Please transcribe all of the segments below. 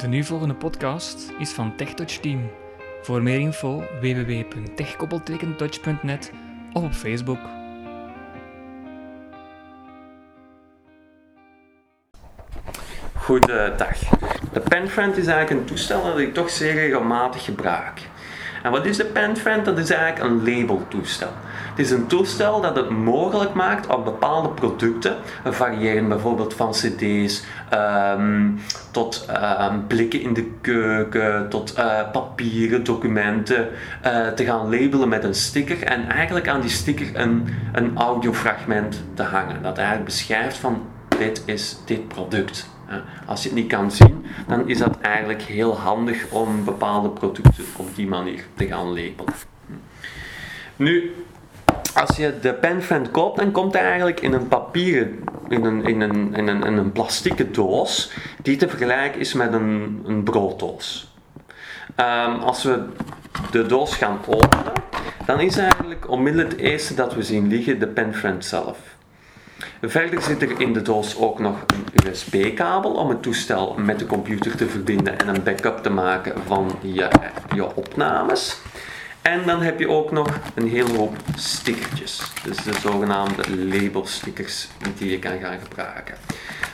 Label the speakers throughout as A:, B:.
A: De nu volgende podcast is van TechTouch Team. Voor meer info www.techkoppeltekentouch.net of op Facebook.
B: Goedendag. De PenFriend is eigenlijk een toestel dat ik toch zeer regelmatig gebruik. En wat is de PenFriend? Dat is eigenlijk een labeltoestel. Is een toestel dat het mogelijk maakt om bepaalde producten, variëren bijvoorbeeld van cd's ehm, tot ehm, blikken in de keuken, tot uh, papieren, documenten, uh, te gaan labelen met een sticker en eigenlijk aan die sticker een, een audiofragment te hangen. Dat eigenlijk beschrijft van dit is dit product. Als je het niet kan zien, dan is dat eigenlijk heel handig om bepaalde producten op die manier te gaan labelen. Nu, als je de penfriend koopt, dan komt hij eigenlijk in een papieren, in een, in een, in een, in een plastieke doos, die te vergelijken is met een, een brooddoos. Um, als we de doos gaan openen, dan is eigenlijk onmiddellijk het eerste dat we zien liggen de penfriend zelf. Verder zit er in de doos ook nog een USB-kabel om het toestel met de computer te verbinden en een backup te maken van je, je opnames. En dan heb je ook nog een hele hoop stickertjes. Dus de zogenaamde labelstickers die je kan gaan gebruiken.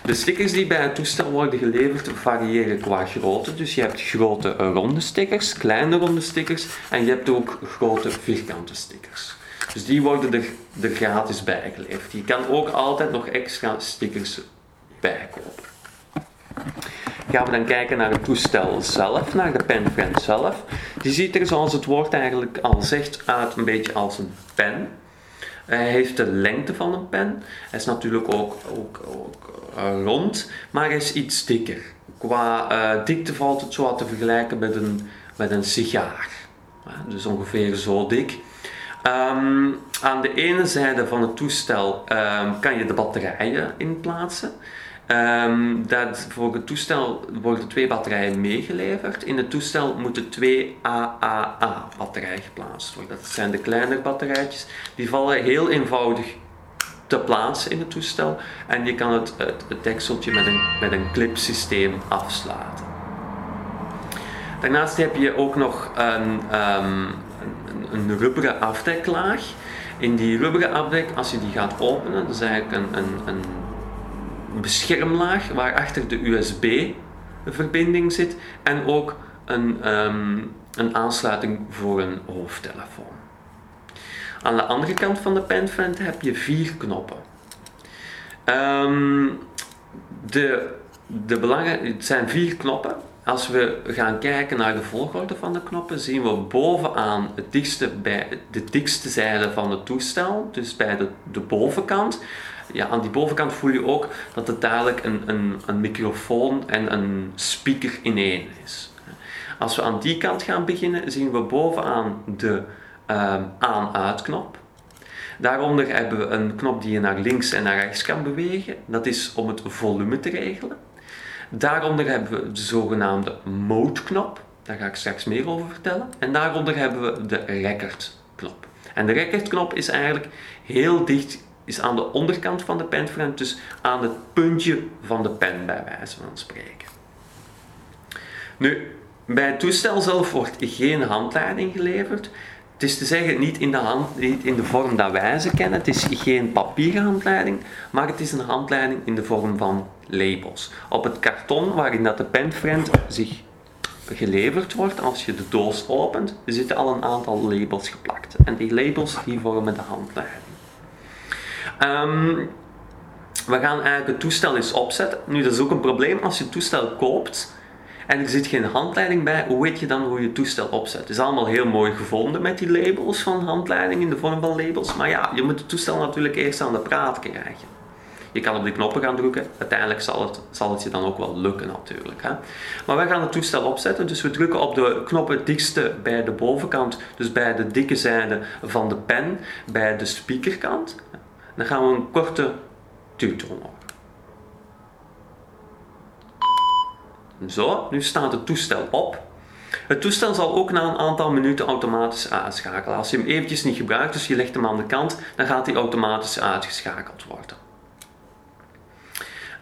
B: De stickers die bij het toestel worden geleverd variëren qua grootte. Dus je hebt grote ronde stickers, kleine ronde stickers en je hebt ook grote vierkante stickers. Dus die worden er, gratis bij geleverd. Je kan ook altijd nog extra stickers bijkopen. Gaan we dan kijken naar het toestel zelf, naar de penfriend zelf. Die ziet er, zoals het woord eigenlijk al zegt, uit een beetje als een pen. Hij heeft de lengte van een pen. Hij is natuurlijk ook, ook, ook uh, rond, maar hij is iets dikker. Qua uh, dikte valt het zo te vergelijken met een, met een sigaar. dus ongeveer zo dik. Um, aan de ene zijde van het toestel um, kan je de batterijen in plaatsen. Um, dat, voor het toestel worden twee batterijen meegeleverd. In het toestel moeten twee AAA-batterijen geplaatst worden. Dat zijn de kleine batterijtjes. Die vallen heel eenvoudig te plaatsen in het toestel. En je kan het, het, dekseltje met een, met een clipsysteem afsluiten. Daarnaast heb je ook nog een, um, een, een rubberen afdeklaag. In die rubberen afdek, als je die gaat openen, dat is eigenlijk een, een, een beschermlaag waarachter de USB-verbinding zit en ook een, um, een aansluiting voor een hoofdtelefoon. Aan de andere kant van de penfriend heb je vier knoppen. Um, de, de het zijn vier knoppen. Als we gaan kijken naar de volgorde van de knoppen, zien we bovenaan het dichtste bij de dikste zijde van het toestel, dus bij de, bovenkant. Ja, aan die bovenkant voel je ook dat het dadelijk een, een, een microfoon en een speaker in één is. Als we aan die kant gaan beginnen, zien we bovenaan de um, aan-uit-knop. Daaronder hebben we een knop die je naar links en naar rechts kan bewegen. Dat is om het volume te regelen. Daaronder hebben we de zogenaamde mode-knop. Daar ga ik straks meer over vertellen. En daaronder hebben we de record-knop. En de record-knop is eigenlijk heel dicht, is aan de onderkant van de penfriend, dus aan het puntje van de pen bij wijze van spreken. Nu, bij het toestel zelf wordt geen handleiding geleverd. Het is te zeggen, niet in de, hand, niet in de vorm dat wij ze kennen. Het is geen papieren handleiding, maar het is een handleiding in de vorm van labels. Op het karton waarin dat de penfriend zich geleverd wordt, als je de doos opent, zitten al een aantal labels geplakt. En die labels die vormen de handleiding. Um, we gaan eigenlijk het toestel eens opzetten. Nu, dat is ook een probleem als je het toestel koopt en er zit geen handleiding bij, hoe weet je dan hoe je toestel opzet? Het is allemaal heel mooi gevonden met die labels van handleiding in de vorm van labels, maar ja, je moet het toestel natuurlijk eerst aan de praat krijgen. Je kan op die knoppen gaan drukken, uiteindelijk zal het, zal het je dan ook wel lukken natuurlijk. Hè? Maar wij gaan het toestel opzetten, dus we drukken op de knop het dikste bij de bovenkant, dus bij de dikke zijde van de pen, bij de speakerkant. Dan gaan we een korte duwtoon op. Zo, nu staat het toestel op. Het toestel zal ook na een aantal minuten automatisch uitschakelen. Als je hem eventjes niet gebruikt, dus je legt hem aan de kant, dan gaat hij automatisch uitgeschakeld worden.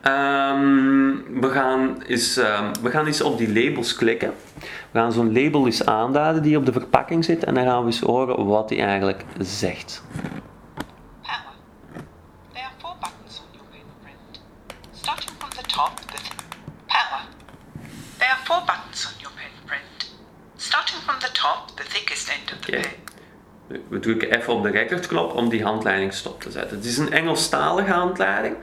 B: Ehm, we, gaan eens, ehm, we gaan eens op die labels klikken. We gaan zo'n label eens aanduiden die op de verpakking zit en dan gaan we eens horen wat die eigenlijk zegt.
C: Power. There are four buttons on your pen print. Starting from the top, the th- power. There are four buttons on your pen print. Starting from the top, the thickest end of the pen.
B: We drukken even op de recordknop om die handleiding stop te zetten. Het is een Engelstalige handleiding,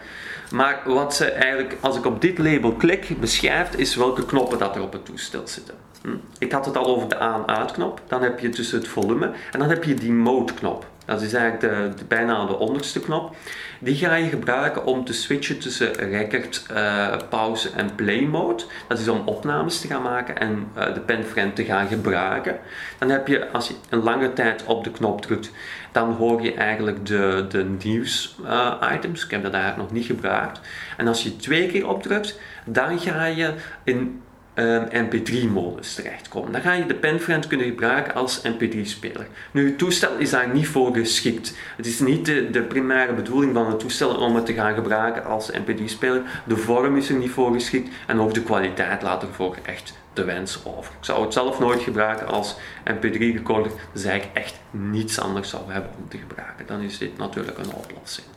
B: maar wat ze eigenlijk, als ik op dit label klik, beschrijft, is welke knoppen dat er op het toestel zitten. Hm? Ik had het al over de aan-uit-knop, dan heb je tussen het volume en dan heb je die mode-knop. Dat is eigenlijk de, de- bijna de onderste knop. Die ga je gebruiken om te switchen tussen record, eh, pauze en play mode. Dat is om opnames te gaan maken en eh, de penfriend te gaan gebruiken. Dan heb je, als je een lange tijd op de knop drukt, dan hoor je eigenlijk de, de nieuws eh, items. Ik heb dat eigenlijk nog niet gebruikt. En als je twee keer opdrukt, dan ga je in een mp3-modus terechtkomen. Dan ga je de penfriend kunnen gebruiken als mp3-speler. Nu, het toestel is daar niet voor geschikt. Het is niet de, de primaire bedoeling van het toestel om het te gaan gebruiken als mp3-speler. De vorm is er niet voor geschikt en ook de kwaliteit laat ervoor echt de wens over. Ik zou het zelf nooit gebruiken als mp3-recorder, dus eigenlijk echt niets anders zou hebben om te gebruiken. Dan is dit natuurlijk een oplossing.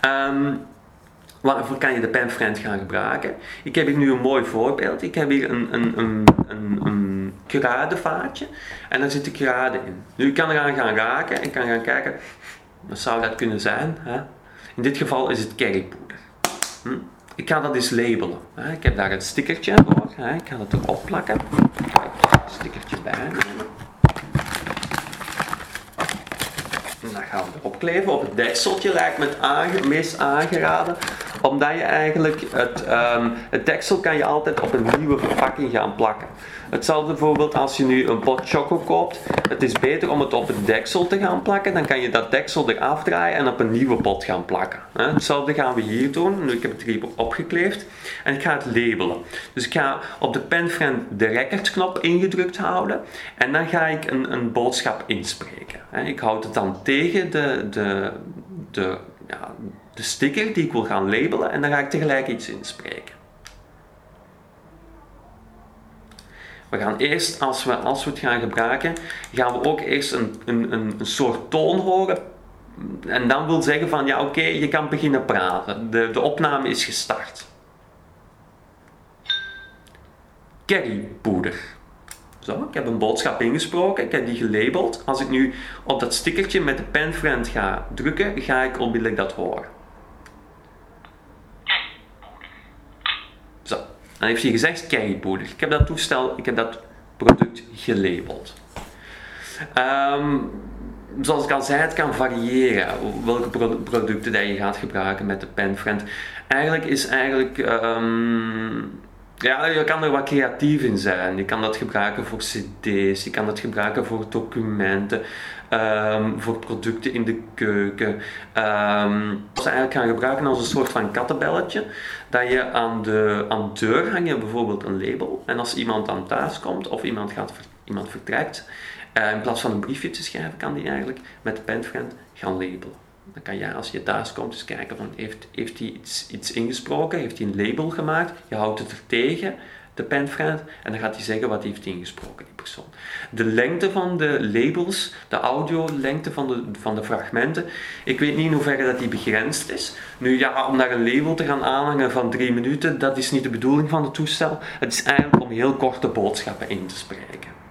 B: Ehm, Waarvoor kan je de penfriend gaan gebruiken? Ik heb hier nu een mooi voorbeeld. Ik heb hier een, een, een, een, een kruidenvaatje en daar zitten kruiden in. Nu ik kan eraan gaan raken en kan gaan kijken, wat zou dat kunnen zijn? Hè? In dit geval is het currypoeder. Hm? Ik ga dat eens labelen. Hè? Ik heb daar een stickertje voor. Hè? Ik ga het erop plakken. Stickertje En dan gaan we erop kleven. Op het dekseltje lijkt me het meest aangeraden. Omdat je eigenlijk het, ehm, het deksel kan je altijd op een nieuwe verpakking gaan plakken. Hetzelfde bijvoorbeeld als je nu een pot choco koopt. Het is beter om het op het deksel te gaan plakken. Dan kan je dat deksel eraf draaien en op een nieuwe pot gaan plakken. Hetzelfde gaan we hier doen. Nu, ik heb het hier opgekleefd. En ik ga het labelen. Dus ik ga op de penfriend de recordknop ingedrukt houden. En dan ga ik een, een boodschap inspreken. Ik houd het dan tegen de, de, de, ja, de sticker die ik wil gaan labelen. En dan ga ik tegelijk iets inspreken. We gaan eerst, als we, als we het gaan gebruiken, gaan we ook eerst een, een, een, soort toon horen. En dan wil zeggen van, ja oké, je kan beginnen praten. De, de opname is gestart. Currypoeder. Zo, ik heb een boodschap ingesproken, ik heb die gelabeld. Als ik nu op dat stickertje met de penfriend ga drukken, ga ik onmiddellijk dat horen. Zo, dan heeft hij gezegd currypoeder. Ik heb dat toestel, ik heb dat product gelabeld. Ehm, zoals ik al zei, het kan variëren welke pro- producten dat je gaat gebruiken met de penfriend. Eigenlijk is eigenlijk... ehm, ja, je kan er wat creatief in zijn. Je kan dat gebruiken voor cd's, je kan dat gebruiken voor documenten, ehm, voor producten in de keuken. Ehm ze eigenlijk gaan gebruiken als een soort van kattenbelletje. Dat je aan de, aan de deur hang je bijvoorbeeld een label. En als iemand dan thuis komt of iemand, gaat, iemand vertrekt, eh, in plaats van een briefje te schrijven, kan die eigenlijk met penfriend gaan labelen. Dan kan je als je thuis komt eens kijken van heeft, heeft hij iets, iets ingesproken, heeft hij een label gemaakt, je houdt het er tegen, de penfriend, en dan gaat hij zeggen wat hij heeft ingesproken, die persoon. De lengte van de labels, de audiolengte van de, van de fragmenten, ik weet niet in hoeverre dat die begrensd is. Nu ja, om daar een label te gaan aanhangen van drie minuten, dat is niet de bedoeling van het toestel. Het is eigenlijk om heel korte boodschappen in te spreken.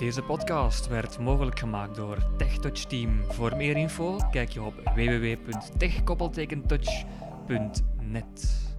A: Deze podcast werd mogelijk gemaakt door TechTouch Team. Voor meer info kijk je op www.techkoppeltekentouch.net.